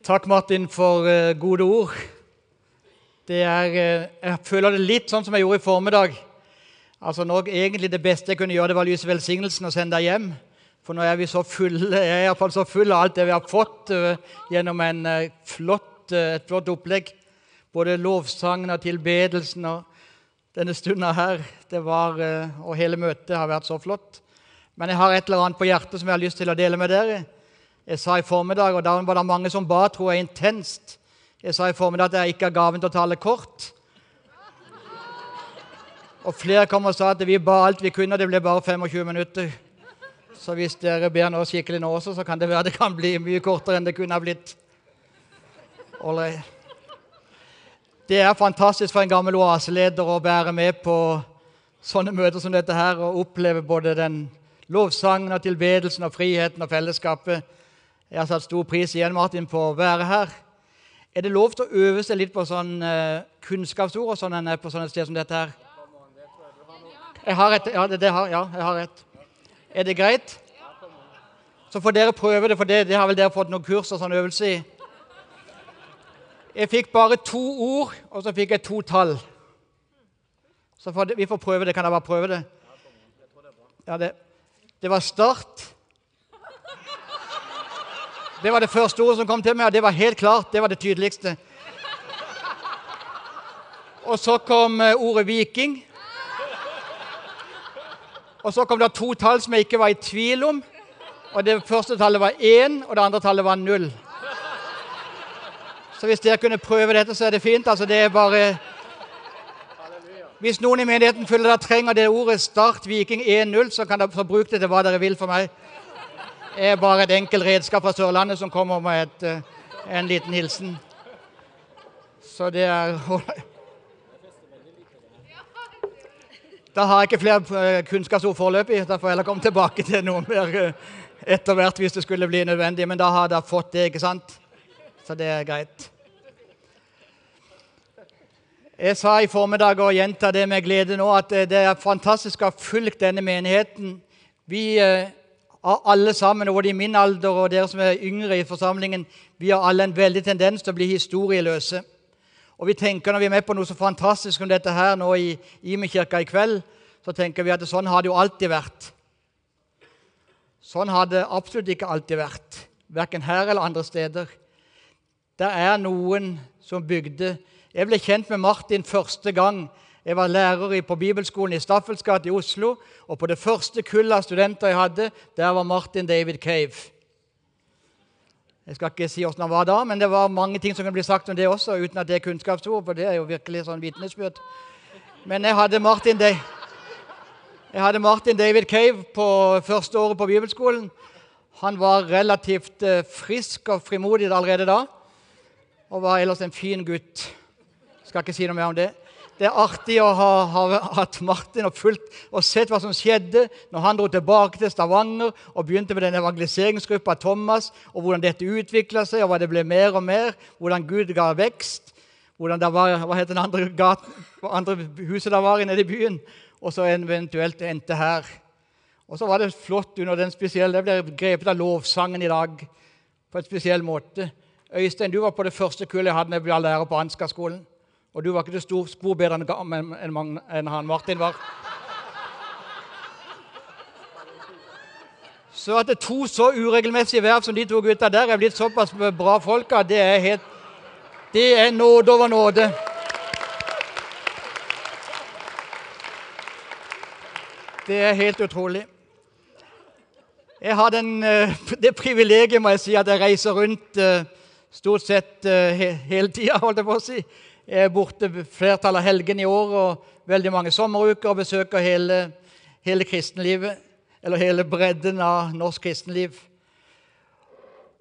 Takk, Martin, for uh, gode ord. Er, uh, jeg føler det litt sånn som jeg gjorde i formiddag. Altså, når egentlig Det beste jeg kunne gjøre, det var å lyse velsignelsen og sende deg hjem. For nå er vi så fulle, jeg er iallfall så full av alt det vi har fått uh, gjennom en, flott, et flott opplegg. Både lovsangen og tilbedelsen og denne stunda her. Det var, og hele møtet har vært så flott. Men jeg har et eller annet på hjertet som jeg har lyst til å dele med dere. Jeg sa i formiddag, og da var det mange som ba, tror jeg, intenst Jeg sa i formiddag at jeg ikke har gaven til å tale kort. Og flere kom og sa at vi ba alt vi kunne, og det ble bare 25 minutter. Så hvis dere ber nå skikkelig nå også, så kan det være det kan bli mye kortere enn det kunne ha blitt. Det er fantastisk for en gammel oaseleder å være med på sånne møter som dette her og oppleve både den lovsangen og tilbedelsen og friheten og fellesskapet. Jeg har satt stor pris igjen Martin, på å være her. Er det lov til å øve seg litt på sånn uh, kunnskapsord og sånn på sånne steder som dette her? Jeg har et, ja, det, har, ja, jeg har et. Er det greit? Så får dere prøve det, for det, det har vel dere fått noen kurs og sånn øvelse i. Jeg fikk bare to ord, og så fikk jeg to tall. Så får, vi får prøve det. Kan jeg bare prøve det? Ja, det, det var start. Det var det første ordet som kom til meg, og det var helt klart. Det var det tydeligste. Og så kom eh, ordet viking. Og så kom det to tall som jeg ikke var i tvil om. Og Det første tallet var én, og det andre tallet var null. Så hvis dere kunne prøve dette, så er det fint. Altså, det er bare... Hvis noen i menigheten føler dere trenger det ordet Start Viking 1-0, så få bruke det til hva dere vil for meg er bare et enkelt redskap fra Sørlandet som kommer med et, eh, en liten hilsen. Så det er Da har jeg ikke flere eh, kunnskapsord foreløpig. Da får jeg heller komme tilbake til noe mer eh, etter hvert hvis det skulle bli nødvendig. Men da har dere fått det, ikke sant? Så det er greit. Jeg sa i formiddag og gjentar det med glede nå, at det er fantastisk å ha fulgt denne menigheten. Vi alle sammen, både i min alder og dere som er yngre i forsamlingen, vi har alle en veldig tendens til å bli historieløse. Og vi tenker Når vi er med på noe så fantastisk som dette her nå i Ime-kirka i kveld, så tenker vi at sånn har det jo alltid vært. Sånn har det absolutt ikke alltid vært, verken her eller andre steder. Det er noen som bygde Jeg ble kjent med Martin første gang jeg var lærer på bibelskolen i Staffels gate i Oslo. Og på det første kullet av studenter jeg hadde, der var Martin David Cave. Jeg skal ikke si hvordan han var da, men det var mange ting som kan bli sagt om det også, uten at det er kunnskapsord, for det er jo virkelig sånn vitnesbyrd. Men jeg hadde Martin, jeg hadde Martin David Cave på første året på bibelskolen. Han var relativt eh, frisk og frimodig allerede da, og var ellers en fin gutt. Skal ikke si noe mer om det. Det er artig å ha, ha hatt Martin og fulgt og sett hva som skjedde når han dro tilbake til Stavanger og begynte med den evangeliseringsgruppa Thomas, og hvordan dette utvikla seg, og hva det ble mer og mer, hvordan Gud ga vekst. hvordan det var, Hva het det andre, gaten, andre huset der var nede i byen? Og så eventuelt endte her. Og så var det flott under den spesielle Det ble grepet av lovsangen i dag på en spesiell måte. Øystein, du var på det første kullet jeg hadde med jeg ble lærer på Ansgar-skolen. Og du var ikke det stor spor bedre enn han Martin var. Så at det er to så uregelmessige verv som de to gutta der er blitt såpass bra folk av, det er helt Det er nåde over nåde. Det er helt utrolig. Jeg har den, eh, det privilegiet må jeg si, at jeg reiser rundt eh, stort sett eh, hele tida, holdt jeg på å si. Er borte flertallet av helgene i år og veldig mange sommeruker og besøker hele, hele kristenlivet, eller hele bredden av norsk kristenliv.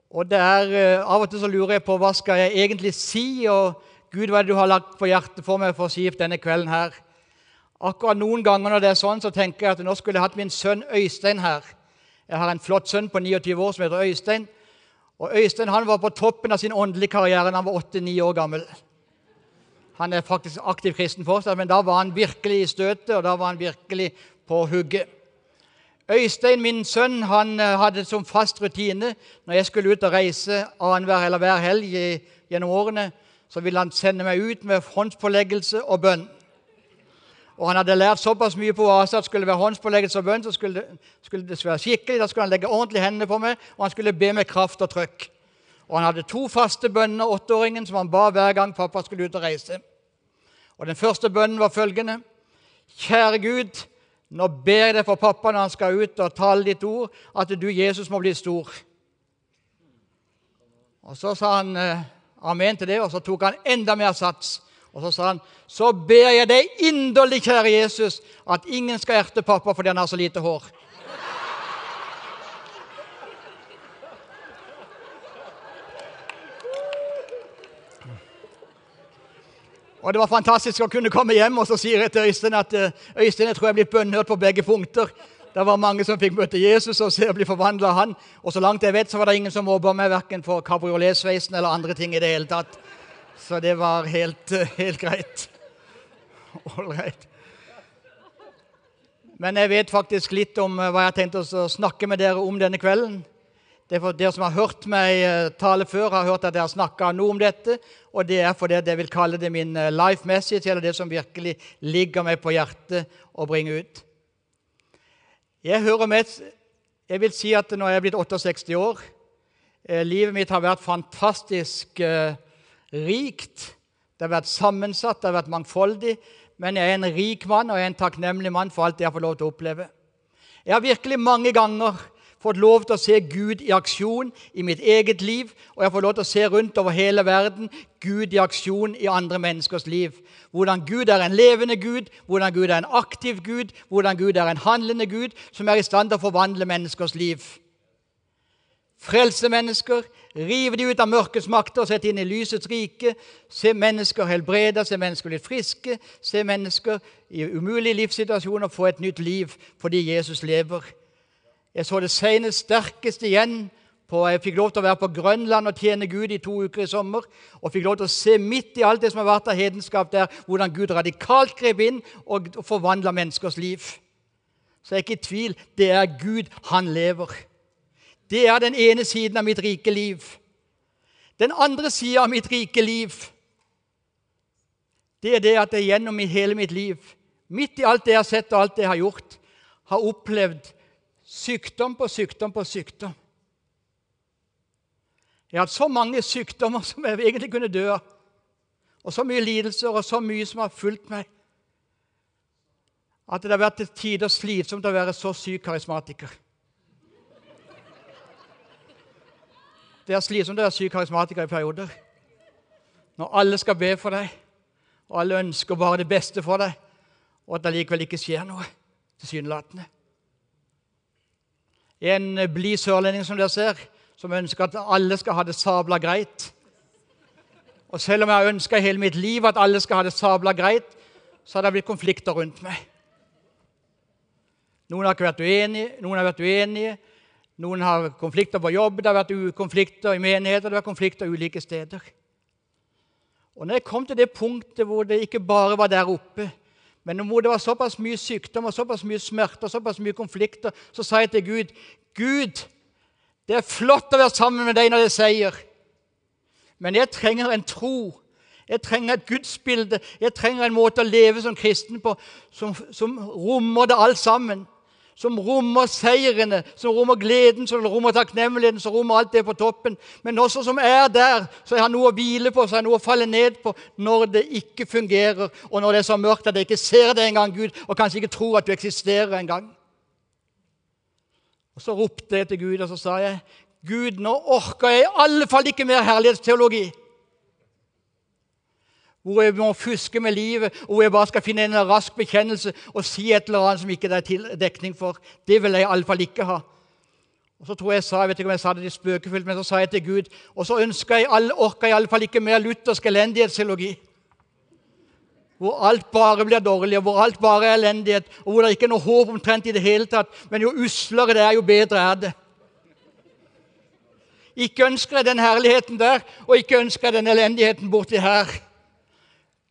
Og det er, eh, Av og til så lurer jeg på hva skal jeg egentlig si, og Gud, hva er det du har lagt på hjertet for meg for å si denne kvelden her? Akkurat noen ganger når det er sånn, så tenker jeg at nå skulle jeg hatt min sønn Øystein her. Jeg har en flott sønn på 29 år som heter Øystein. Og Øystein han var på toppen av sin åndelige karriere da han var 8-9 år gammel. Han er faktisk aktiv kristen fortsatt, men da var han virkelig i støtet, og da var han virkelig på hugget. Øystein, min sønn, han eh, hadde som fast rutine når jeg skulle ut og reise annenhver eller hver helg gjennom årene, så ville han sende meg ut med håndspåleggelse og bønn. Og han hadde lært såpass mye på Oase at skulle det være håndspåleggelse og bønn, så skulle det, skulle det være skikkelig. Da skulle han legge ordentlig hendene på meg, og han skulle be med kraft og trøkk. Og han hadde to faste bønner, åtteåringen, som han ba hver gang pappa skulle ut og reise. Og Den første bønnen var følgende.: Kjære Gud, nå ber jeg deg for pappa når han skal ut og tale ditt ord, at du, Jesus, må bli stor. Og Så sa han eh, amen til det, og så tok han enda mer sats. Og så sa han, så ber jeg deg inderlig, kjære Jesus, at ingen skal erte pappa fordi han har så lite hår. Og Det var fantastisk å kunne komme hjem og så sier jeg til Øystein at eh, Øystein, jeg tror jeg er blitt bønnhørt på begge punkter. Det var mange som fikk møte Jesus og se å bli forvandla av han. Og så langt jeg vet, så var det ingen som mobba meg verken for kabrioletsveisen eller andre ting i det hele tatt. Så det var helt, eh, helt greit. Ålreit. Men jeg vet faktisk litt om eh, hva jeg har tenkt å snakke med dere om denne kvelden. Det er for Dere som har hørt meg eh, tale før, har hørt at jeg har snakka noe om dette. Og det er fordi jeg vil kalle det min eh, life message, eller det som virkelig ligger meg på hjertet å bringe ut. Jeg hører med, jeg vil si at når jeg er blitt 68 år eh, Livet mitt har vært fantastisk rikt. Det har vært sammensatt, det har vært mangfoldig. Men jeg er en rik mann, og jeg er en takknemlig mann for alt jeg har fått lov til å oppleve. Jeg har virkelig mange ganger fått lov til å se Gud i aksjon i mitt eget liv, og jeg får lov til å se rundt over hele verden Gud i aksjon i andre menneskers liv. Hvordan Gud er en levende Gud, hvordan Gud er en aktiv Gud, hvordan Gud er en handlende Gud som er i stand til å forvandle menneskers liv. Frelse mennesker, rive de ut av mørkets makter og sette inn i lysets rike. Se mennesker helbrede, se mennesker litt friske, se mennesker i umulige livssituasjoner få et nytt liv fordi Jesus lever. Jeg så det senest sterkest igjen på, Jeg fikk lov til å være på Grønland og tjene Gud i to uker i sommer. Og fikk lov til å se midt i alt det som har vært av hedenskap der, hvordan Gud radikalt grep inn og forvandla menneskers liv. Så jeg er ikke i tvil. Det er Gud. Han lever. Det er den ene siden av mitt rike liv. Den andre sida av mitt rike liv, det er det at jeg gjennom hele mitt liv, midt i alt det jeg har sett og alt det jeg har gjort, har opplevd Sykdom på sykdom på sykdom. Jeg har hatt så mange sykdommer som jeg egentlig kunne dø av. Og så mye lidelser og så mye som har fulgt meg. At det har vært til tider slitsomt å være så syk karismatiker. Det er slitsomt å være syk karismatiker i perioder. Når alle skal be for deg, og alle ønsker bare det beste for deg, og at det likevel ikke skjer noe tilsynelatende. En blid sørlending som dere ser, som ønsker at alle skal ha det sabla greit. Og selv om jeg har ønska hele mitt liv at alle skal ha det sabla greit, så har det blitt konflikter rundt meg. Noen har ikke vært uenige, noen har vært uenige. Noen har konflikter på jobb, det har vært konflikter i menigheter, det har vært konflikter ulike steder. Og når jeg kom til det punktet hvor det ikke bare var der oppe, men når det var såpass mye sykdom og såpass mye smerte og såpass mye konflikter, så sa jeg til Gud Gud, det er flott å være sammen med deg når er seier, men jeg trenger en tro. Jeg trenger et gudsbilde. Jeg trenger en måte å leve som kristen på som, som rommer det alt sammen som rommer seirene, som rommer gleden, som rommer takknemligheten, som rommer alt det på toppen. Men også som er der, så jeg har noe å hvile på, så jeg har noe å falle ned på når det ikke fungerer, og når det er så mørkt at jeg ikke ser det engang, Gud, og kanskje ikke tror at du eksisterer engang. Og Så ropte jeg til Gud, og så sa jeg, Gud, nå orker jeg i alle fall ikke mer herlighetsteologi hvor jeg må fuske med livet, og hvor jeg bare skal finne en rask bekjennelse og si et eller annet som ikke det er dekning for. Det vil jeg iallfall ikke ha. Og så tror jeg, jeg sa, jeg vet ikke om jeg sa det litt spøkefullt, men så sa jeg til Gud Og så ønsker jeg, orker jeg iallfall ikke mer luthersk elendighetsteologi. Hvor alt bare blir dårlig, og hvor alt bare er elendighet, og hvor det ikke er noe håp omtrent i det hele tatt. Men jo uslere det er, jo bedre er det. Ikke ønsker jeg den herligheten der, og ikke ønsker jeg den elendigheten borti her.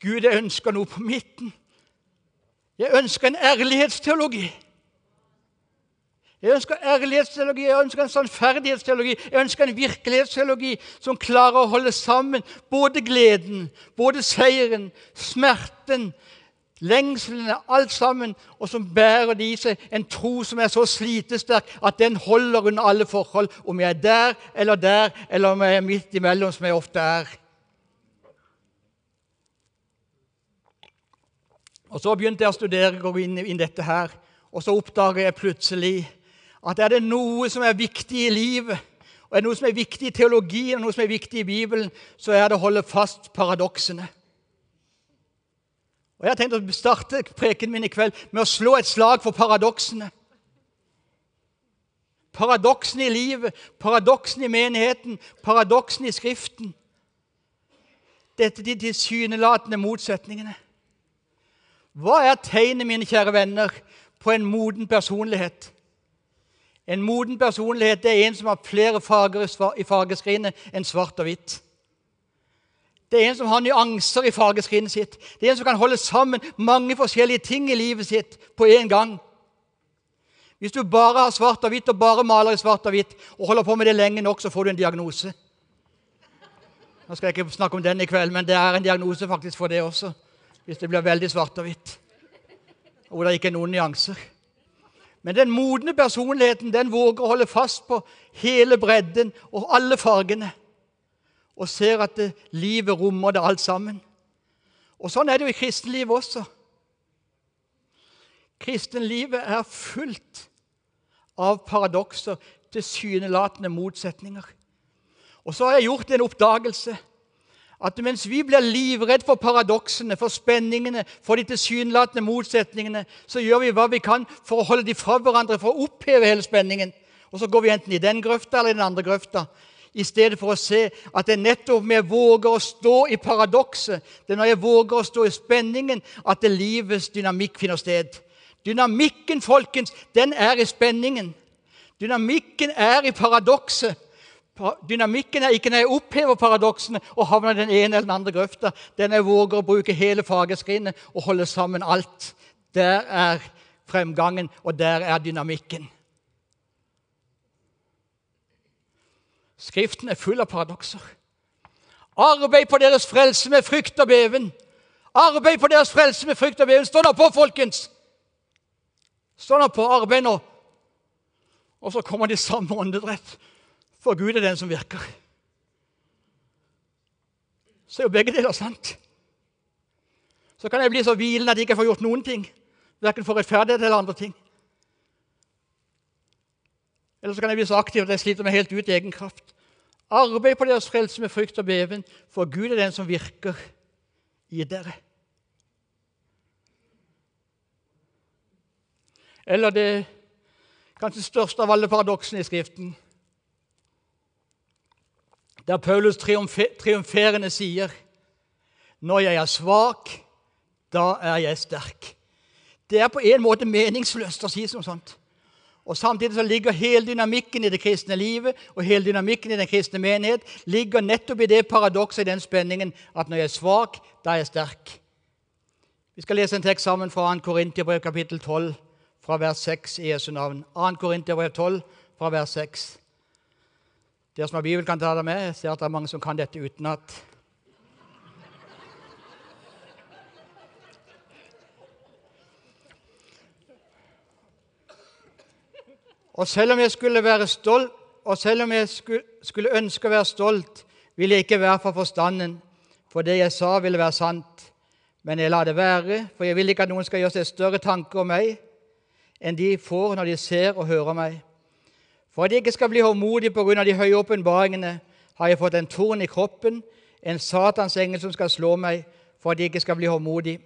Gud, jeg ønsker noe på midten. Jeg ønsker en ærlighetsteologi. Jeg ønsker ærlighetsteologi, jeg ønsker en sannferdighetsteologi, jeg ønsker en virkelighetsteologi som klarer å holde sammen både gleden, både seieren, smerten, lengslene, alt sammen, og som bærer det i seg en tro som er så slitesterk at den holder under alle forhold, om jeg er der eller der, eller om jeg er midt imellom, som jeg ofte er. Og Så begynte jeg å studere gå inn i dette her, og så oppdager jeg plutselig at er det noe som er viktig i livet, og er det noe som er viktig i teologien, og noe som er viktig i Bibelen, så er det å holde fast paradoksene. Og Jeg har tenkt å starte preken min i kveld med å slå et slag for paradoksene. Paradoksene i livet, paradoksene i menigheten, paradoksene i Skriften. Dette de tilsynelatende motsetningene. Hva er tegnet, mine kjære venner, på en moden personlighet? En moden personlighet er en som har flere farger i fargeskrinet enn svart og hvitt. Det er en som har nyanser i fargeskrinet sitt. Det er en som kan holde sammen mange forskjellige ting i livet sitt på en gang. Hvis du bare har svart og hvitt og bare maler i svart og hvitt og holder på med det lenge nok, så får du en diagnose. Nå skal jeg ikke snakke om den i kveld, men det er en diagnose faktisk for det også. Hvis det blir veldig svart og hvitt, hvor det ikke er noen nyanser. Men den modne personligheten den våger å holde fast på hele bredden og alle fargene. Og ser at det, livet rommer det alt sammen. Og Sånn er det jo i kristenlivet også. Kristenlivet er fullt av paradokser, tilsynelatende motsetninger. Og så har jeg gjort en oppdagelse at mens vi blir livredd for paradoksene, for spenningene, for de tilsynelatende motsetningene, så gjør vi hva vi kan for å holde de fra hverandre, for å oppheve hele spenningen. Og så går vi enten i den grøfta eller i den andre grøfta. I stedet for å se at det er nettopp når jeg våger å stå i paradokset, det er når jeg våger å stå i spenningen, at det livets dynamikk finner sted. Dynamikken, folkens, den er i spenningen. Dynamikken er i paradokset. Dynamikken er ikke når jeg opphever paradoksene og havner i den ene eller den andre grøfta. Den jeg våger å bruke hele fargeskrinet og holde sammen alt. Der er fremgangen, og der er dynamikken. Skriften er full av paradokser. Arbeid på deres frelse med frykt og beven. Arbeid på deres frelse med frykt og beven. Stå nå på, folkens! Stå nå på, arbeid nå. Og så kommer de samme åndedrett. For Gud er den som virker. Så er jo begge deler sant. Så kan jeg bli så hvilende at jeg ikke får gjort noen ting. Verken for rettferdighet eller andre ting. Eller så kan jeg bli så aktiv at jeg sliter meg helt ut i egen kraft. Arbeid på deres frelse med frykt og beven, for Gud er den som virker i dere. Eller det kanskje største av alle paradoksene i Skriften der Paulus triumferende sier når jeg er svak, da er jeg sterk. Det er på en måte meningsløst å si noe sånt. Og Samtidig så ligger hele dynamikken i det kristne livet og hele dynamikken i den kristne menighet ligger nettopp i det paradokset, i den spenningen, at når jeg er svak, da er jeg sterk. Vi skal lese en tekst sammen fra 2. Korintiabrev kapittel 12, fra vers 6 i Jesu navn. 2. Korinterbrev 12, fra vers 6. Dere som har Bibel, kan ta det med. Jeg ser at det er mange som kan dette utenat. Og selv om jeg skulle være stolt, og selv om jeg skulle ønske å være stolt, ville jeg ikke være for forstanden, for det jeg sa, ville være sant. Men jeg lar det være, for jeg vil ikke at noen skal gjøre seg større tanker om meg enn de får når de ser og hører meg. For at jeg ikke skal bli håndmodig pga. de høye åpenbaringene, har jeg fått en torn i kroppen, en Satans engel som skal slå meg, for at jeg ikke skal bli håndmodig.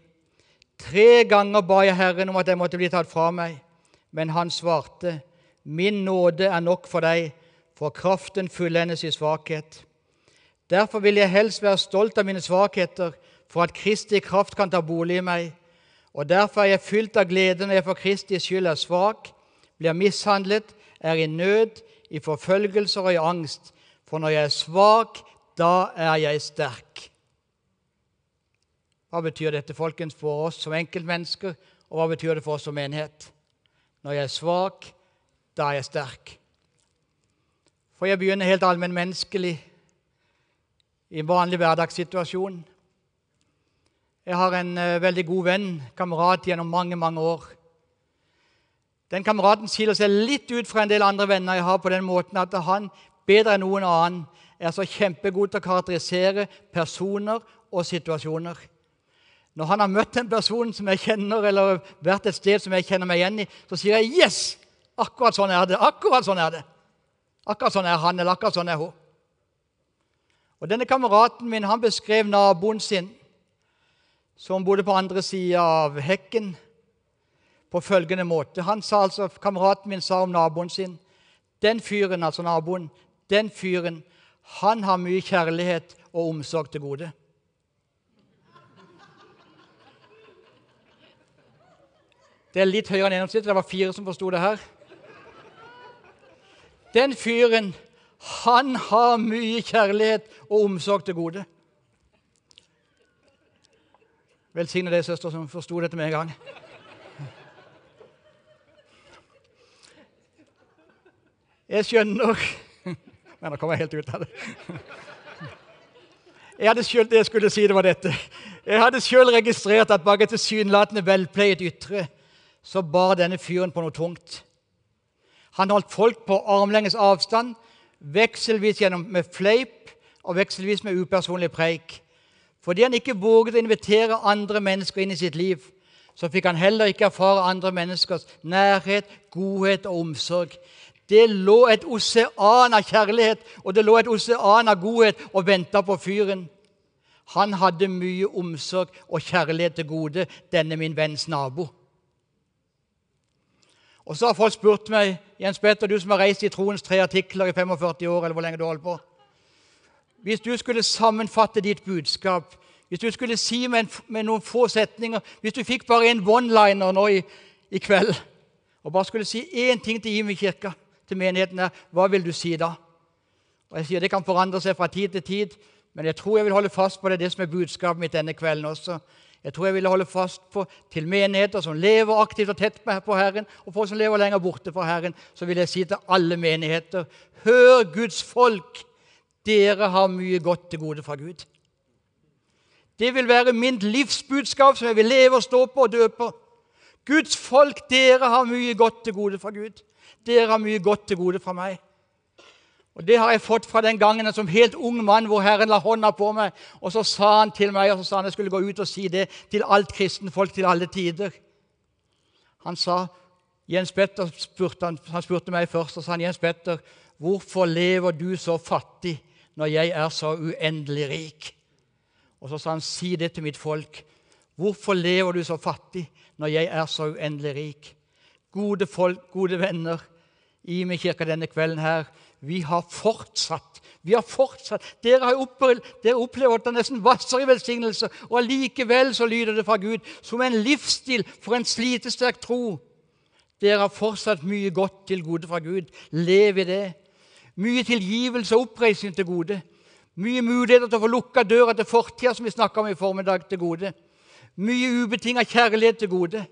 Tre ganger ba jeg Herren om at jeg måtte bli tatt fra meg, men han svarte, Min nåde er nok for deg, for kraften fullendes i svakhet. Derfor vil jeg helst være stolt av mine svakheter, for at Kristi kraft kan ta bolig i meg. Og derfor er jeg fylt av glede når jeg for Kristi skyld er svak, blir mishandlet, er i nød, i forfølgelser og i angst. For når jeg er svak, da er jeg sterk. Hva betyr dette folkens, for oss som enkeltmennesker, og hva betyr det for oss som menighet? Når jeg er svak, da er jeg sterk. For jeg begynner helt allmennmenneskelig i en vanlig hverdagssituasjon. Jeg har en uh, veldig god venn, kamerat, gjennom mange, mange år. Den kameraten skiller seg litt ut fra en del andre venner jeg har, på den måten at han bedre enn noen annen er så kjempegod til å karakterisere personer og situasjoner. Når han har møtt en person som jeg kjenner, eller vært et sted som jeg kjenner meg igjen i, så sier jeg 'Yes! Akkurat sånn er det.' Akkurat sånn er det. Akkurat sånn er han, eller akkurat sånn er hun. Og Denne kameraten min han beskrev naboen sin, som bodde på andre sida av hekken, på følgende måte. Han sa altså, Kameraten min sa om naboen sin Den fyren, altså naboen, den fyren, han har mye kjærlighet og omsorg til gode. Det er litt høyere enn gjennomsnittet. Det var fire som forsto det her. Den fyren, han har mye kjærlighet og omsorg til gode. Velsigne deg, søster, som forsto dette med en gang. Jeg skjønner Nei, nå kommer jeg helt ut av det. Jeg hadde selv, det jeg skulle si, det var dette. Jeg hadde sjøl registrert at bak et tilsynelatende velpleiet ytre så bar denne fyren på noe tungt. Han holdt folk på armlengdes avstand, vekselvis gjennom med fleip og vekselvis med upersonlig preik. Fordi han ikke våget å invitere andre mennesker inn i sitt liv, så fikk han heller ikke erfare andre menneskers nærhet, godhet og omsorg. Det lå et osean av kjærlighet og det lå et osean av godhet og venta på fyren. Han hadde mye omsorg og kjærlighet til gode, denne min venns nabo. Og så har folk spurt meg Jens Petter, du som har reist i troens tre artikler i 45 år, eller hvor lenge du holder på Hvis du skulle sammenfatte ditt budskap, hvis du skulle si med, en, med noen få setninger Hvis du fikk bare en one-liner nå i, i, kveld, og bare skulle si én ting til Imi kirka, til menigheten her, hva vil du si da? Og jeg sier Det kan forandre seg fra tid til tid, men jeg tror jeg vil holde fast på det, det som er budskapet mitt denne kvelden også. Jeg tror jeg ville holde fast på til menigheter som lever aktivt og tett på Herren, og folk som lever lenger borte fra Herren, så vil jeg si til alle menigheter Hør, Guds folk! Dere har mye godt til gode fra Gud. Det vil være min livsbudskap som jeg vil leve og stå på og dø på. Guds folk, dere har mye godt til gode fra Gud. Dere har mye godt til gode fra meg. Og Det har jeg fått fra den gangen som helt ung mann hvor Herren la hånda på meg. Og så sa han til meg og så sa han jeg skulle gå ut og si det til alt kristenfolk til alle tider. Han sa, Jens Petter spurte, han, han spurte meg først og sa han, Jens Petter, hvorfor lever du så fattig når jeg er så uendelig rik? Og så sa han, si det til mitt folk. Hvorfor lever du så fattig når jeg er så uendelig rik? Gode folk, gode venner, i meg kirka denne kvelden her, vi har fortsatt. Vi har fortsatt. Dere har opplevd, at det nesten vasser i velsignelse, og allikevel så lyder det fra Gud som en livsstil for en slitesterk tro. Dere har fortsatt mye godt til gode fra Gud. Lev i det. Mye tilgivelse og oppreisning til gode. Mye muligheter til å få lukka døra til fortida, som vi snakka om i formiddag, til gode. Mye ubetinga kjærlighet til gode.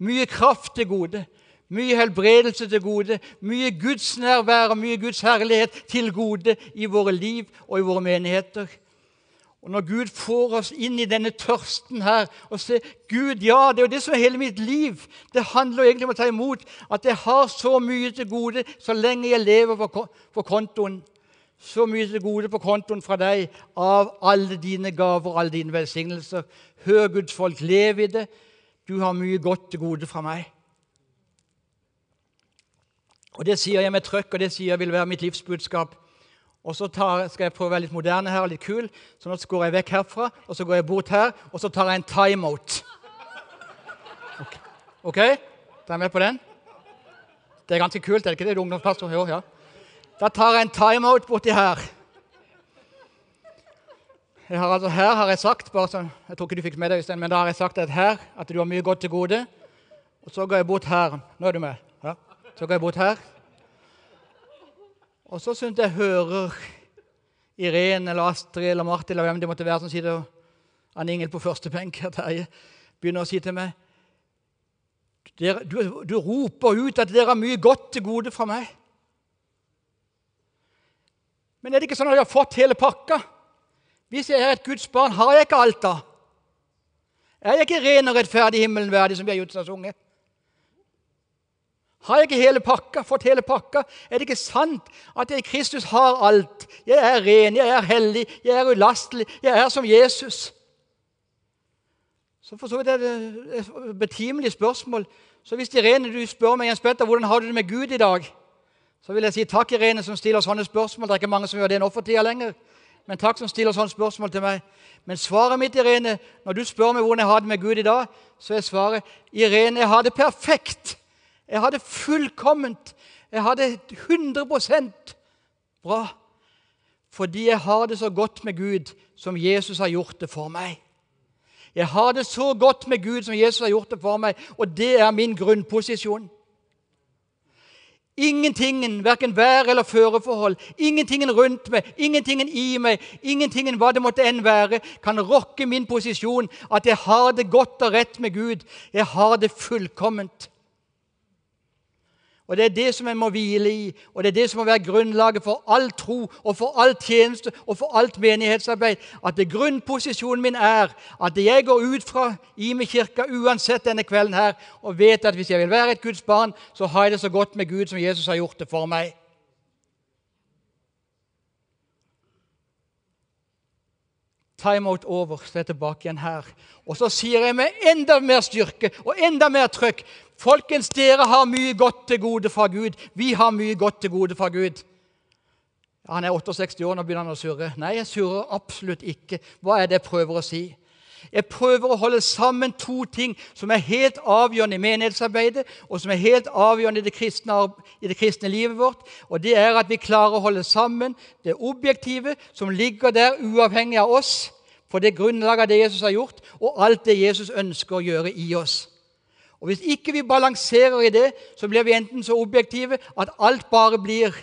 Mye kraft til gode. Mye helbredelse til gode, mye Guds nærvær og mye Guds herlighet til gode i våre liv og i våre menigheter. Og Når Gud får oss inn i denne tørsten her og ser Gud, ja, det er jo det som er hele mitt liv. Det handler egentlig om å ta imot at jeg har så mye til gode så lenge jeg lever på, kontoen. Så mye til gode på kontoen fra deg av alle dine gaver alle dine velsignelser. Hør Guds folk, lev i det. Du har mye godt til gode fra meg. Og Det sier jeg med trøkk, og det sier jeg vil være mitt livsbudskap. Og så tar, skal jeg prøve å være litt moderne her litt kul, så nå går jeg vekk herfra og så går jeg bort her, og så tar jeg en timeout. Ok? okay? Er jeg med på den? Det er ganske kult, er det ikke det? Ungdomspastor? Jo, ja. Da tar jeg en timeout borti her. Jeg har altså, her har jeg sagt bare sånn, Jeg tror ikke du fikk med deg, Øystein, men da har jeg sagt at her at du har mye godt til gode. Og så går jeg bort her. Nå er du med. Så går jeg bort her. Og så syns jeg hører Irene eller Astrid eller Martin eller hvem det måtte være som sitter Ann Ingel på første benk her, Terje, begynner å si til meg du, du roper ut at dere har mye godt til gode fra meg. Men er det ikke sånn at jeg har fått hele pakka? Hvis jeg er et Guds barn, har jeg ikke alt da? Er jeg ikke ren og rettferdig himmelen verdig, som vi har gjort oss unge? Har jeg ikke hele pakka, fått hele pakka? Er det ikke sant at jeg i Kristus har alt? Jeg er ren, jeg er hellig, jeg er ulastelig, jeg er som Jesus. Så for så vidt er det et betimelig spørsmål. Så hvis Irene du spør meg Jens Petter, hvordan har du det med Gud i dag, så vil jeg si takk, Irene, som stiller sånne spørsmål. Det er ikke mange som gjør det nå for tida lenger. Men takk som stiller sånne spørsmål til meg. Men svaret mitt, Irene, når du spør meg hvordan jeg har det med Gud i dag, så er svaret Irene, jeg har det perfekt. Jeg har det fullkomment. Jeg har det 100% bra. Fordi jeg har det så godt med Gud som Jesus har gjort det for meg. Jeg har det så godt med Gud som Jesus har gjort det for meg, og det er min grunnposisjon. Ingentingen, verken vær- eller føreforhold, ingentingen rundt meg, ingentingen i meg, ingentingen hva det måtte enn være, kan rokke min posisjon, at jeg har det godt og rett med Gud. Jeg har det fullkomment. Og Det er det som en må hvile i, og det er det som må være grunnlaget for all tro og for all tjeneste og for alt menighetsarbeid. At det grunnposisjonen min er at jeg går ut fra Ime kirke uansett denne kvelden her, og vet at hvis jeg vil være et Guds barn, så har jeg det så godt med Gud som Jesus har gjort det for meg. Time-out over, så er jeg tilbake igjen her. Og så sier jeg med enda mer styrke og enda mer trøkk Folkens, dere har mye godt til gode fra Gud. Vi har mye godt til gode fra Gud. Han er 68 år, nå begynner han å surre. Nei, jeg surrer absolutt ikke. Hva er det jeg prøver å si? Jeg prøver å holde sammen to ting som er helt avgjørende i menighetsarbeidet, og som er helt avgjørende i det, kristne, i det kristne livet vårt. Og det er at vi klarer å holde sammen det objektive som ligger der uavhengig av oss, på det grunnlaget det Jesus har gjort, og alt det Jesus ønsker å gjøre i oss. Og Hvis ikke vi balanserer i det, så blir vi enten så objektive at alt bare blir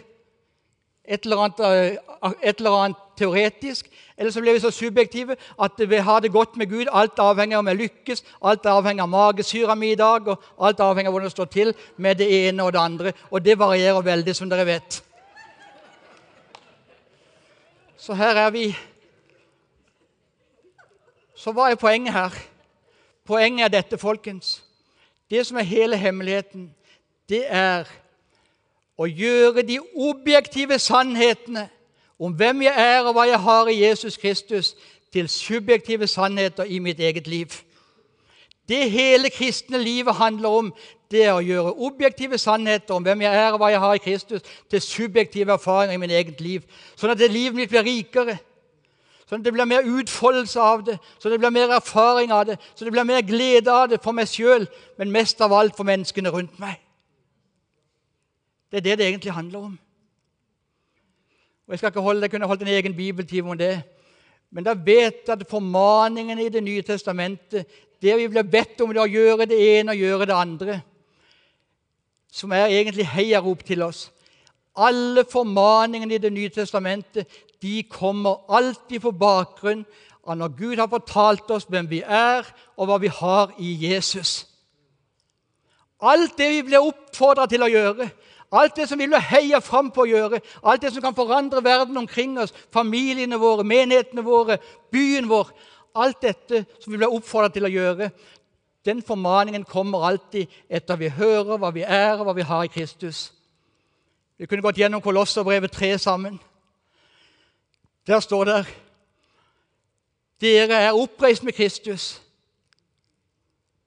et eller annet, eh, et eller annet teoretisk, eller så blir vi så subjektive at vi har det godt med Gud. Alt avhenger av om jeg lykkes, alt avhenger av magesyra mi i dag, og alt avhenger av hvordan det står til med det ene og det andre. Og det varierer veldig, som dere vet. Så her er vi. Så hva er poenget her? Poenget er dette, folkens. Det som er hele hemmeligheten, det er å gjøre de objektive sannhetene om hvem jeg er og hva jeg har i Jesus Kristus, til subjektive sannheter i mitt eget liv. Det hele kristne livet handler om, det er å gjøre objektive sannheter om hvem jeg er og hva jeg har i Kristus, til subjektive erfaringer i mitt eget liv, sånn at livet mitt blir rikere. Sånn at det blir mer utfoldelse av det, så det blir mer erfaring av det, så det blir mer glede av det for meg sjøl, men mest av alt for menneskene rundt meg. Det er det det egentlig handler om. Og Jeg skal ikke holde, jeg kunne holdt en egen bibeltime om det. Men da vet jeg at formaningene i Det nye testamentet, det vi blir bedt om, det å gjøre det ene og gjøre det andre, som er egentlig heiarop til oss Alle formaningene i Det nye testamentet de kommer alltid på bakgrunn av når Gud har fortalt oss hvem vi er, og hva vi har i Jesus. Alt det vi blir oppfordra til å gjøre, alt det som vi blir heia fram på å gjøre, alt det som kan forandre verden omkring oss, familiene våre, menighetene våre, byen vår Alt dette som vi blir oppfordra til å gjøre, den formaningen kommer alltid etter vi hører hva vi er, og hva vi har i Kristus. Vi kunne gått gjennom Kolosserbrevet 3 sammen. Der står det dere er oppreist med Kristus.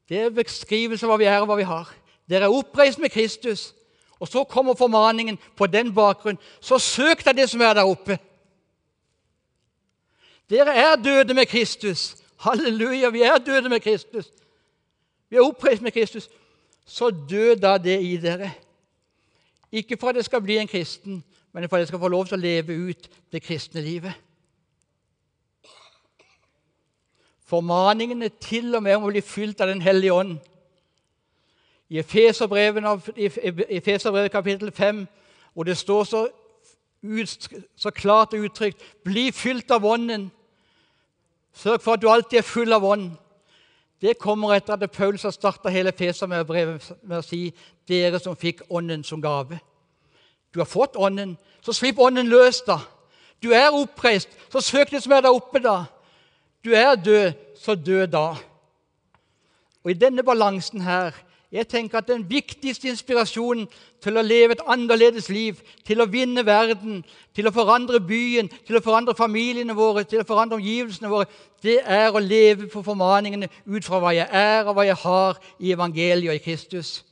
Det er beskrivelse av hva vi er og hva vi har. Dere er oppreist med Kristus. Og så kommer formaningen på den bakgrunn. Så søk deg det som er der oppe. Dere er døde med Kristus. Halleluja, vi er døde med Kristus. Vi er oppreist med Kristus. Så død da det i dere. Ikke for at det skal bli en kristen, men for at jeg skal få lov til å leve ut det kristne livet. Formaningene til og med om å bli fylt av Den hellige ånd. I Efeserbrevet kapittel 5, hvor det står så, ut, så klart og uttrykt 'Bli fylt av Ånden'. Sørg for at du alltid er full av ånd. det kommer etter at Paulus har starta hele Efeser med, med å si 'dere som fikk Ånden som gave'. Du har fått Ånden, så slipp Ånden løs, da. Du er oppreist, så søk det som er der oppe, da. Du er død, så dø da. Og I denne balansen her jeg tenker at Den viktigste inspirasjonen til å leve et annerledes liv, til å vinne verden, til å forandre byen, til å forandre familiene våre, til å forandre omgivelsene våre, det er å leve på formaningene ut fra hva jeg er og hva jeg har i evangeliet og i Kristus.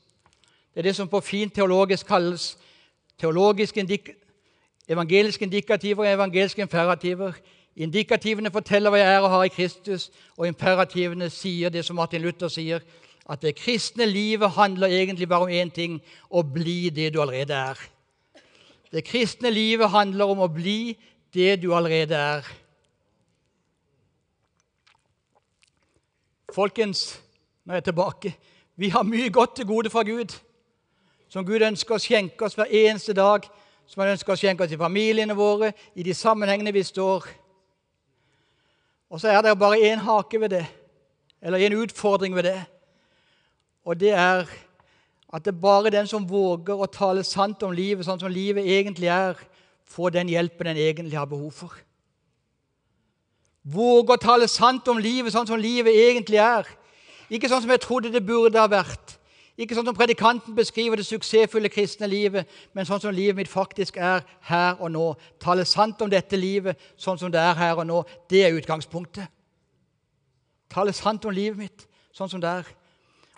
Det er det som på fint teologisk kalles teologiske indik evangeliske indikativer og evangeliske imperativer. Indikativene forteller hva jeg er og har i Kristus, og imperativene sier det som Martin Luther sier, at det kristne livet handler egentlig bare om én ting å bli det du allerede er. Det kristne livet handler om å bli det du allerede er. Folkens, nå er jeg tilbake. Vi har mye godt til gode fra Gud, som Gud ønsker å skjenke oss hver eneste dag. Som han ønsker å skjenke oss i familiene våre, i de sammenhengene vi står. Og så er det bare én hake ved det, eller en utfordring ved det. Og det er at det er bare den som våger å tale sant om livet sånn som livet egentlig er, får den hjelpen den egentlig har behov for. Våge å tale sant om livet sånn som livet egentlig er. Ikke sånn som jeg trodde det burde ha vært. Ikke sånn som predikanten beskriver det suksessfulle kristne livet, men sånn som livet mitt faktisk er her og nå. Tale sant om dette livet sånn som det er her og nå. Det er utgangspunktet. Tale sant om livet mitt sånn som det er.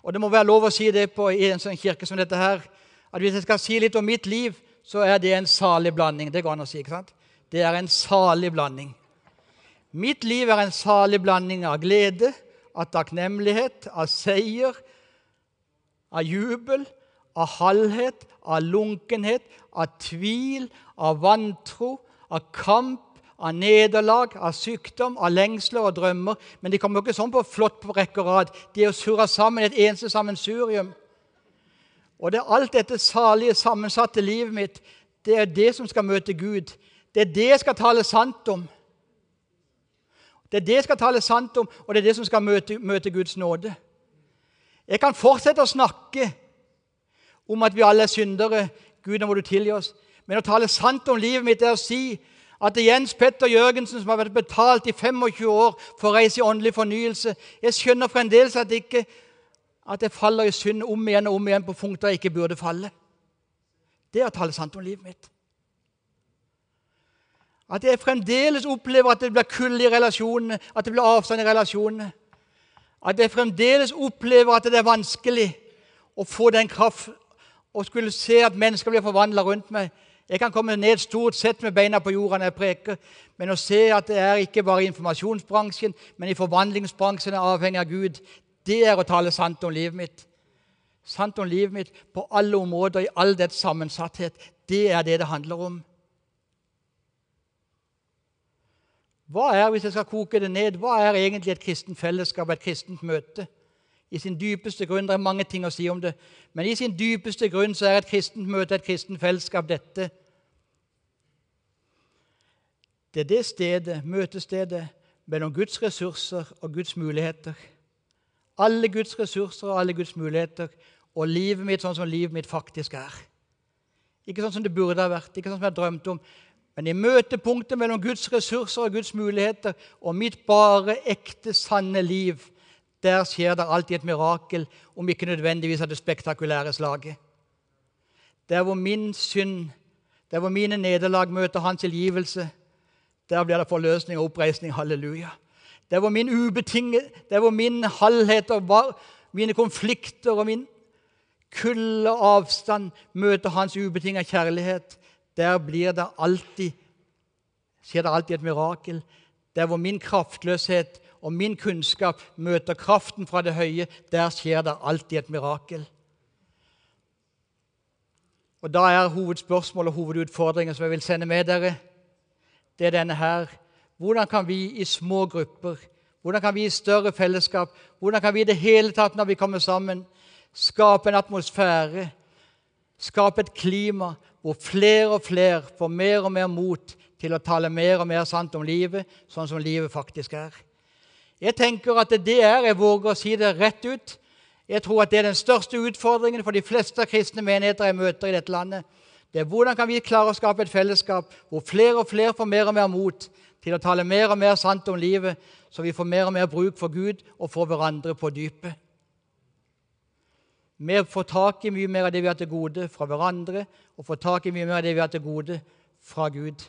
Og det må være lov å si det på, i en sånn kirke som dette her, at hvis jeg skal si litt om mitt liv, så er det en salig blanding. Det går an å si. ikke sant? Det er en salig blanding. Mitt liv er en salig blanding av glede, av takknemlighet, av seier, av jubel, av halvhet, av lunkenhet, av tvil, av vantro, av kamp, av nederlag, av sykdom, av lengsler og drømmer. Men de kommer jo ikke sånn på flott på rekke og rad. De er surra sammen i et eneste sammensurium. Og det er alt dette salige, sammensatte livet mitt, det er det som skal møte Gud. Det er det jeg skal tale sant om. Det er det jeg skal tale sant om, og det er det som skal møte, møte Guds nåde. Jeg kan fortsette å snakke om at vi alle er syndere. Gud, nå må du tilgi oss. Men å tale sant om livet mitt er å si at det er Jens Petter Jørgensen, som har vært betalt i 25 år for å reise i åndelig fornyelse Jeg skjønner fremdeles at, ikke, at jeg faller i synd om igjen og om igjen på punkter jeg ikke burde falle. Det er å tale sant om livet mitt. At jeg fremdeles opplever at det blir kull i relasjonene, at det blir avstand i relasjonene. At jeg fremdeles opplever at det er vanskelig å få den kraft og skulle se at mennesker blir forvandla rundt meg. Jeg kan komme ned stort sett med beina på jorda når jeg preker, men å se at det er ikke bare i informasjonsbransjen, men i forvandlingsbransjen er avhengig av Gud, det er å tale sant om livet mitt. Sant om livet mitt på alle områder, i all dets sammensatthet. Det er det det handler om. Hva er, hvis jeg skal koke det ned, hva er egentlig et kristent fellesskap, et kristent møte? I sin dypeste grunn, Det er mange ting å si om det, men i sin dypeste grunn så er et kristent møte, et kristent fellesskap, dette. Det er det stedet, møtestedet mellom Guds ressurser og Guds muligheter. Alle Guds ressurser og alle Guds muligheter og livet mitt sånn som livet mitt faktisk er. Ikke sånn som det burde ha vært, ikke sånn som jeg drømte om, men i møtepunktet mellom Guds ressurser og Guds muligheter og mitt bare ekte, sanne liv der skjer det alltid et mirakel, om ikke nødvendigvis av det spektakulære slaget. Der hvor min synd, der hvor mine nederlag møter hans tilgivelse, der blir det forløsning og oppreisning. Halleluja. Der hvor min ubetinget, der hvor min halvhet og var, mine konflikter og min kulde avstand møter hans ubetinget kjærlighet, der det alltid, skjer det alltid et mirakel. Der hvor min kraftløshet og min kunnskap møter kraften fra det høye, der skjer det alltid et mirakel. Og Da er hovedspørsmålet og hovedutfordringen som jeg vil sende med dere, det er denne her. Hvordan kan vi i små grupper, hvordan kan vi i større fellesskap, hvordan kan vi i det hele tatt når vi kommer sammen, skape en atmosfære, skape et klima hvor flere og flere får mer og mer mot til å tale mer og mer sant om livet, sånn som livet faktisk er? Jeg tenker at det er, jeg våger å si det rett ut, jeg tror at det er den største utfordringen for de fleste kristne menigheter jeg møter i dette landet. Det er hvordan kan vi klare å skape et fellesskap hvor flere og flere får mer og mer mot til å tale mer og mer sant om livet, så vi får mer og mer bruk for Gud og for hverandre på dypet. Vi får tak i mye mer av det vi har til gode fra hverandre, og får tak i mye mer av det vi har til gode fra Gud.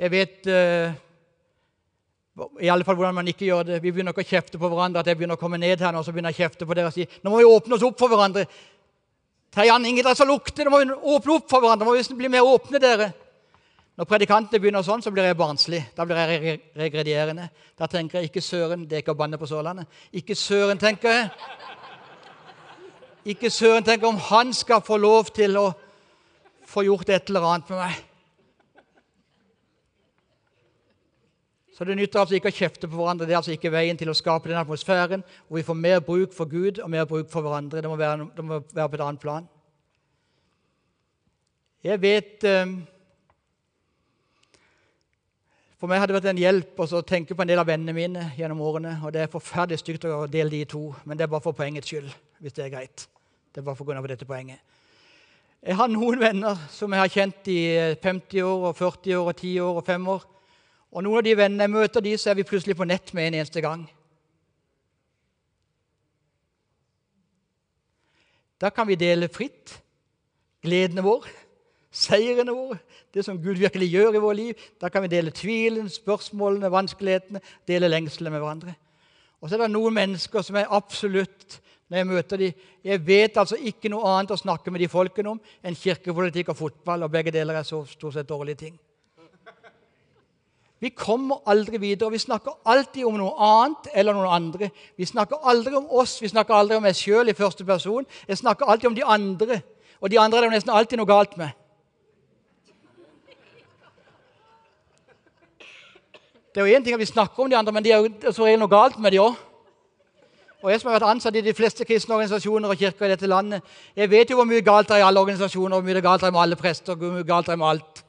Jeg vet uh, i alle fall hvordan man ikke gjør det. Vi begynner ikke å kjefte på hverandre. at jeg begynner å komme ned her nå, så begynner jeg å kjefte på dere og si nå må vi åpne oss opp for hverandre. Terjan, igjen, det er så lukter. Nå må vi åpne opp for hverandre. Nå må vi bli mer åpne, dere. Når predikantene begynner sånn, så blir jeg barnslig. Da blir jeg regredierende. Da tenker jeg ikke søren, det er ikke å banne på Sørlandet. Ikke søren, tenker jeg. Ikke søren tenker om han skal få lov til å få gjort et eller annet med meg. Så det nytter altså ikke å kjefte på hverandre. Det er altså ikke veien til å skape den atmosfæren hvor vi får mer bruk for Gud og mer bruk for hverandre. Det må være, det må være på et annet plan. Jeg vet eh, For meg har det vært en hjelp å tenke på en del av vennene mine gjennom årene. og Det er forferdelig stygt å dele de i to, men det er bare for poengets skyld. hvis Det er greit. Det er bare for grunn av dette poenget. Jeg har noen venner som jeg har kjent i 50 år, og 40 år, og 10 år og 5 år. Og noen av de vennene jeg møter, de, så er vi plutselig på nett med en eneste gang. Da kan vi dele fritt gledene våre, seirene våre, det som Gud virkelig gjør i vårt liv. Da kan vi dele tvilen, spørsmålene, vanskelighetene, dele lengslene med hverandre. Og så er det noen mennesker som er absolutt når jeg møter dem, Jeg vet altså ikke noe annet å snakke med de folkene om enn kirkepolitikk og fotball, og begge deler er så stort sett dårlige ting. Vi kommer aldri videre. Vi snakker alltid om noe annet eller noen andre. Vi snakker aldri om oss, vi snakker aldri om meg sjøl i første person. Jeg snakker alltid om de andre, og de andre er det nesten alltid noe galt med. Det er jo én ting at vi snakker om de andre, men det er jo så regel noe galt med de òg. Og jeg som har vært ansatt i de fleste kristne organisasjoner og kirker i dette landet, jeg vet jo hvor mye galt det er i alle organisasjoner, hvor mye det er galt det er med alle prester, hvor mye galt det er med alt.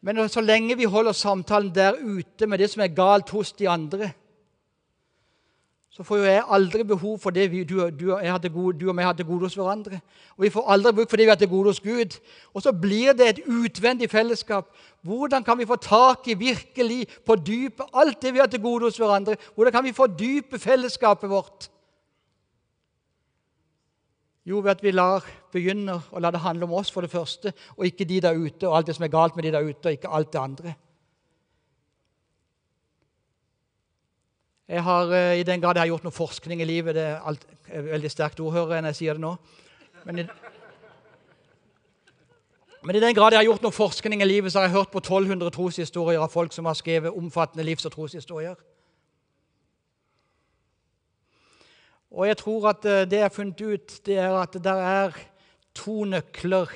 Men så lenge vi holder samtalen der ute med det som er galt hos de andre, så får jo jeg aldri behov for det vi, du, du, gode, du, og jeg har til gode hos hverandre. Og vi får aldri bruk for det vi har til gode hos Gud. Og så blir det et utvendig fellesskap. Hvordan kan vi få tak i virkelig på dypet alt det vi har til gode hos hverandre? Hvordan kan vi få dype fellesskapet vårt? Jo, ved at vi lar, begynner å la det handle om oss for det første, og ikke de der ute og alt det som er galt med de der ute, og ikke alt det andre. Jeg har, eh, I den grad jeg har gjort noe forskning i livet Det er, alt, er veldig sterkt ord, hører jeg når jeg sier det nå. Men i, men i den grad jeg har gjort noe forskning i livet, så har jeg hørt på 1200 troshistorier av folk som har skrevet omfattende livs- og troshistorier. Og jeg tror at eh, det jeg har funnet ut, det er at det er to nøkler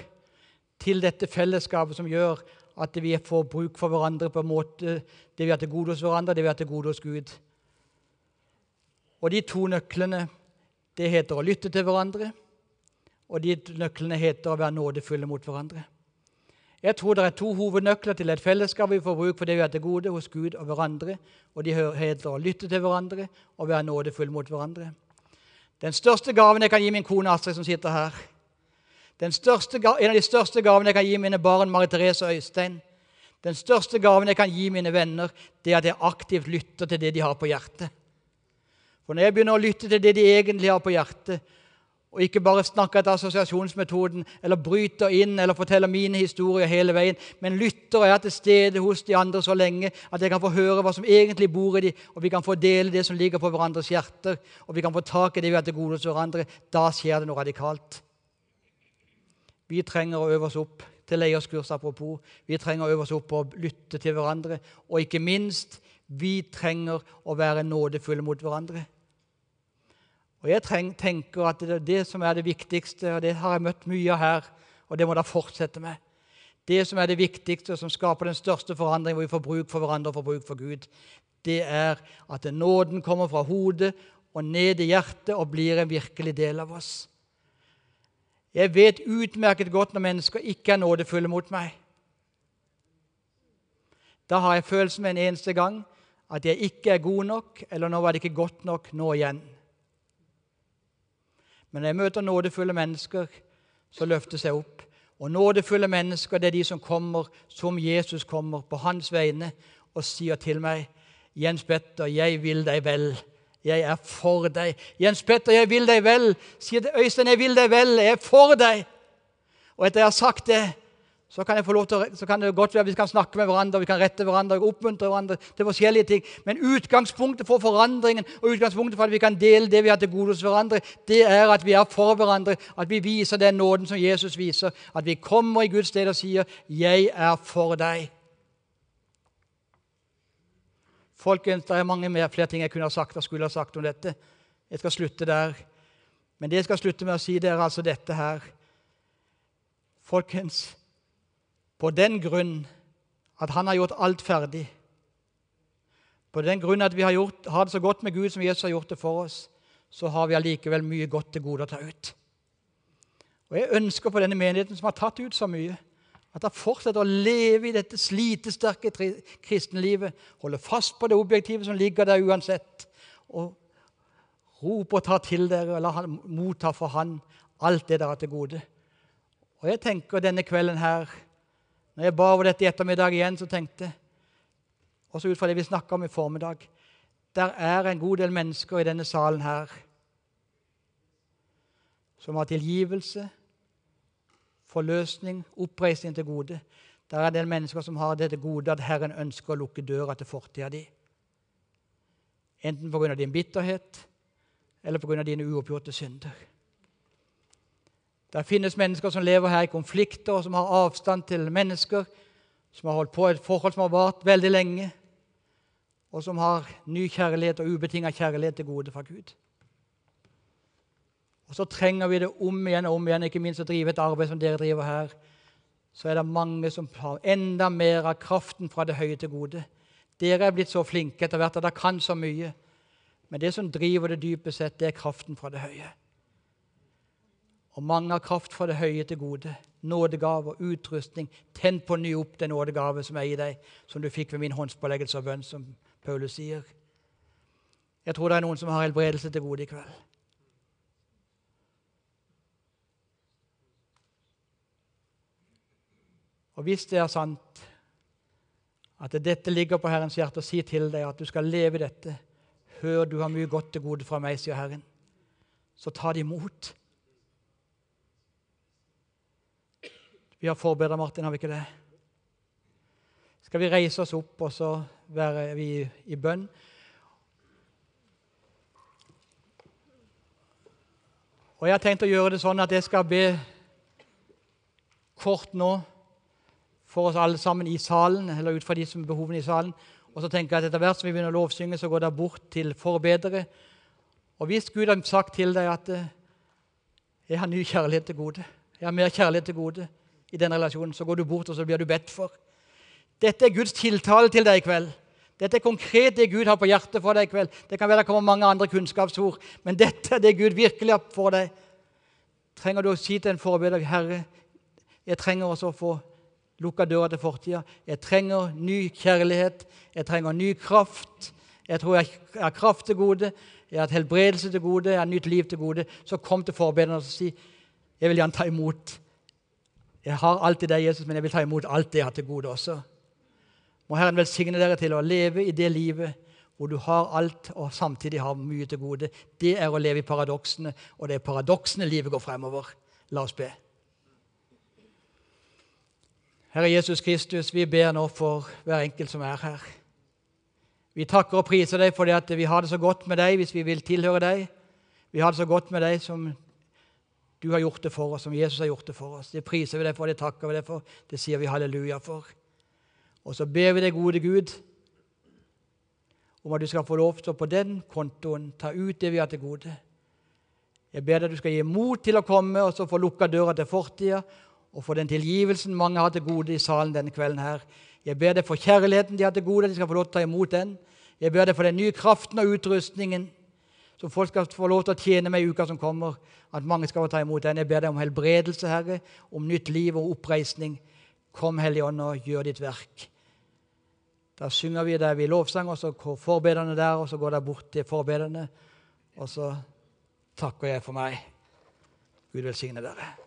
til dette fellesskapet som gjør at vi får bruk for hverandre på en måte det vi har til gode hos hverandre, det vi har til gode hos Gud. Og de to nøklene, det heter å lytte til hverandre, og de nøklene heter å være nådefulle mot hverandre. Jeg tror det er to hovednøkler til et fellesskap vi får bruk for det vi har til gode hos Gud og hverandre. Og de heter å lytte til hverandre og være nådefulle mot hverandre. Den største gaven jeg kan gi min kone Astrid, som sitter her, største, en av de største gavene jeg kan gi mine barn Marie Therese og Øystein, den største gaven jeg kan gi mine venner, det er at jeg aktivt lytter til det de har på hjertet. For når jeg begynner å lytte til det de egentlig har på hjertet, og ikke bare snakker etter assosiasjonsmetoden eller bryter inn eller forteller mine historier hele veien, men lytter og er til stede hos de andre så lenge at jeg kan få høre hva som egentlig bor i dem, og vi kan få dele det som ligger på hverandres hjerter, og vi kan få tak i det vi har til gode hos hverandre, da skjer det noe radikalt. Vi trenger å øve oss opp til leierskurs, apropos. Vi trenger å øve oss opp på å lytte til hverandre. Og ikke minst, vi trenger å være nådefulle mot hverandre. Og Jeg tenker at det er det som er det viktigste, og det har jeg møtt mye av her, og det må da fortsette med. Det som er det viktigste, og som skaper den største forandringen, hvor vi får bruk for hverandre og får bruk for Gud, det er at nåden kommer fra hodet og ned i hjertet og blir en virkelig del av oss. Jeg vet utmerket godt når mennesker ikke er nådefulle mot meg. Da har jeg følelsen med en eneste gang at jeg ikke er god nok, eller nå var det ikke godt nok nå igjen. Men når jeg møter nådefulle mennesker, så løftes jeg opp. Og nådefulle mennesker det er de som kommer som Jesus kommer, på hans vegne, og sier til meg, 'Jens Petter, jeg vil deg vel. Jeg er for deg.' 'Jens Petter, jeg vil deg vel.' Sier 'Øystein, jeg vil deg vel. Jeg er for deg.' Og etter jeg har sagt det, så kan, til, så kan det godt være vi kan snakke med hverandre, vi kan rette hverandre, oppmuntre hverandre til forskjellige ting. Men utgangspunktet for forandringen og utgangspunktet for at vi kan dele det vi har til gode hos hverandre, det er at vi er for hverandre, at vi viser den nåden som Jesus viser. At vi kommer i Guds sted og sier 'Jeg er for deg'. Folkens, Det er mange mer, flere ting jeg kunne ha sagt og skulle ha sagt om dette. Jeg skal slutte der. Men det jeg skal slutte med å si, det er altså dette her. Folkens, på den grunn at han har gjort alt ferdig, på den grunn at vi har, gjort, har det så godt med Gud som Jesus har gjort det for oss, så har vi allikevel mye godt til gode å ta ut. Og Jeg ønsker på denne menigheten som har tatt ut så mye, at de fortsetter å leve i dette slitesterke kristenlivet, holde fast på det objektive som ligger der uansett, og rope og ta til dere og la han motta for han alt det dere har til gode. Og jeg tenker denne kvelden her når jeg ba over dette i ettermiddag igjen, så tenkte også ut fra det vi snakka om i formiddag Der er en god del mennesker i denne salen her som har tilgivelse, forløsning, oppreisning til gode. Der er en del mennesker som har det til gode at Herren ønsker å lukke døra til fortida di. Enten pga. din bitterhet eller pga. dine uoppgjorte synder. Det finnes mennesker som lever her i konflikter, og som har avstand til mennesker, som har holdt på et forhold som har vart veldig lenge, og som har ny kjærlighet og ubetinga kjærlighet til gode fra Gud. Og Så trenger vi det om igjen og om igjen, ikke minst å drive et arbeid som dere driver her. Så er det mange som har enda mer av kraften fra det høye til gode. Dere er blitt så flinke etter hvert at dere kan så mye. Men det som driver det dypest sett, det er kraften fra det høye. Og mange har kraft fra det høye til gode. Nådegaver, utrustning. Tenn på ny opp den nådegave som er i deg, som du fikk ved min håndspåleggelse og bønn, som Paulus sier. Jeg tror det er noen som har helbredelse til gode i kveld. Og hvis det er sant at dette ligger på Herrens hjerte, og sier til deg at du skal leve dette Hør, du har mye godt til gode fra meg, sier Herren. Så ta det imot. Vi har forberedt, Martin, har vi ikke det? Skal vi reise oss opp, og så være vi i bønn? Og Jeg har tenkt å gjøre det sånn at jeg skal be kort nå for oss alle sammen i salen, eller ut fra de som behovene i salen. Og så tenker jeg at etter hvert som vi begynner å lovsynge, så går det bort til forbedere. Og hvis Gud har sagt til deg at eh, 'Jeg har ny kjærlighet til gode', 'Jeg har mer kjærlighet til gode', i den relasjonen, så går du bort og så blir du bedt for. Dette er Guds tiltale til deg i kveld. Dette er konkret det Gud har på hjertet for deg i kveld. Det kan være det kommer mange andre kunnskapsord, men dette er det Gud virkelig har for deg. Trenger du å si til en forbilde Herre, jeg trenger også å få lukka døra til fortida. Jeg trenger ny kjærlighet. Jeg trenger ny kraft. Jeg tror jeg har kraft til gode. Jeg har et helbredelse til gode. Jeg har nytt liv til gode. Så kom til forbedrerne og si jeg vil gjerne ta imot jeg har alltid deg, Jesus, men jeg vil ta imot alt det jeg har til gode også. Må Herren velsigne dere til å leve i det livet hvor du har alt og samtidig har mye til gode. Det er å leve i paradoksene, og det er paradoksene livet går fremover. La oss be. Herre Jesus Kristus, vi ber nå for hver enkelt som er her. Vi takker og priser deg fordi at vi har det så godt med deg hvis vi vil tilhøre deg. Vi har det så godt med deg som du har gjort det for oss, som Jesus har gjort det for oss. Det priser vi deg for, det takker vi deg for, det sier vi halleluja for. Og så ber vi deg, gode Gud, om at du skal få lov til å på den kontoen ta ut det vi har til gode. Jeg ber deg du skal gi mot til å komme og så få lukka døra til fortida og få den tilgivelsen mange har til gode i salen denne kvelden. her. Jeg ber deg for kjærligheten de har til gode, at de skal få lov til å ta imot den. Jeg ber deg for den nye kraften og utrustningen som folk skal få lov til å tjene meg i uka som kommer. At mange skal få ta imot den. Jeg ber deg om helbredelse, Herre, om nytt liv og oppreisning. Kom, Hellige Ånd, og gjør ditt verk. Da synger vi der vi lovsang, og så går forbederne der, og så går de bort til forbederne. Og så takker jeg for meg. Gud velsigne dere.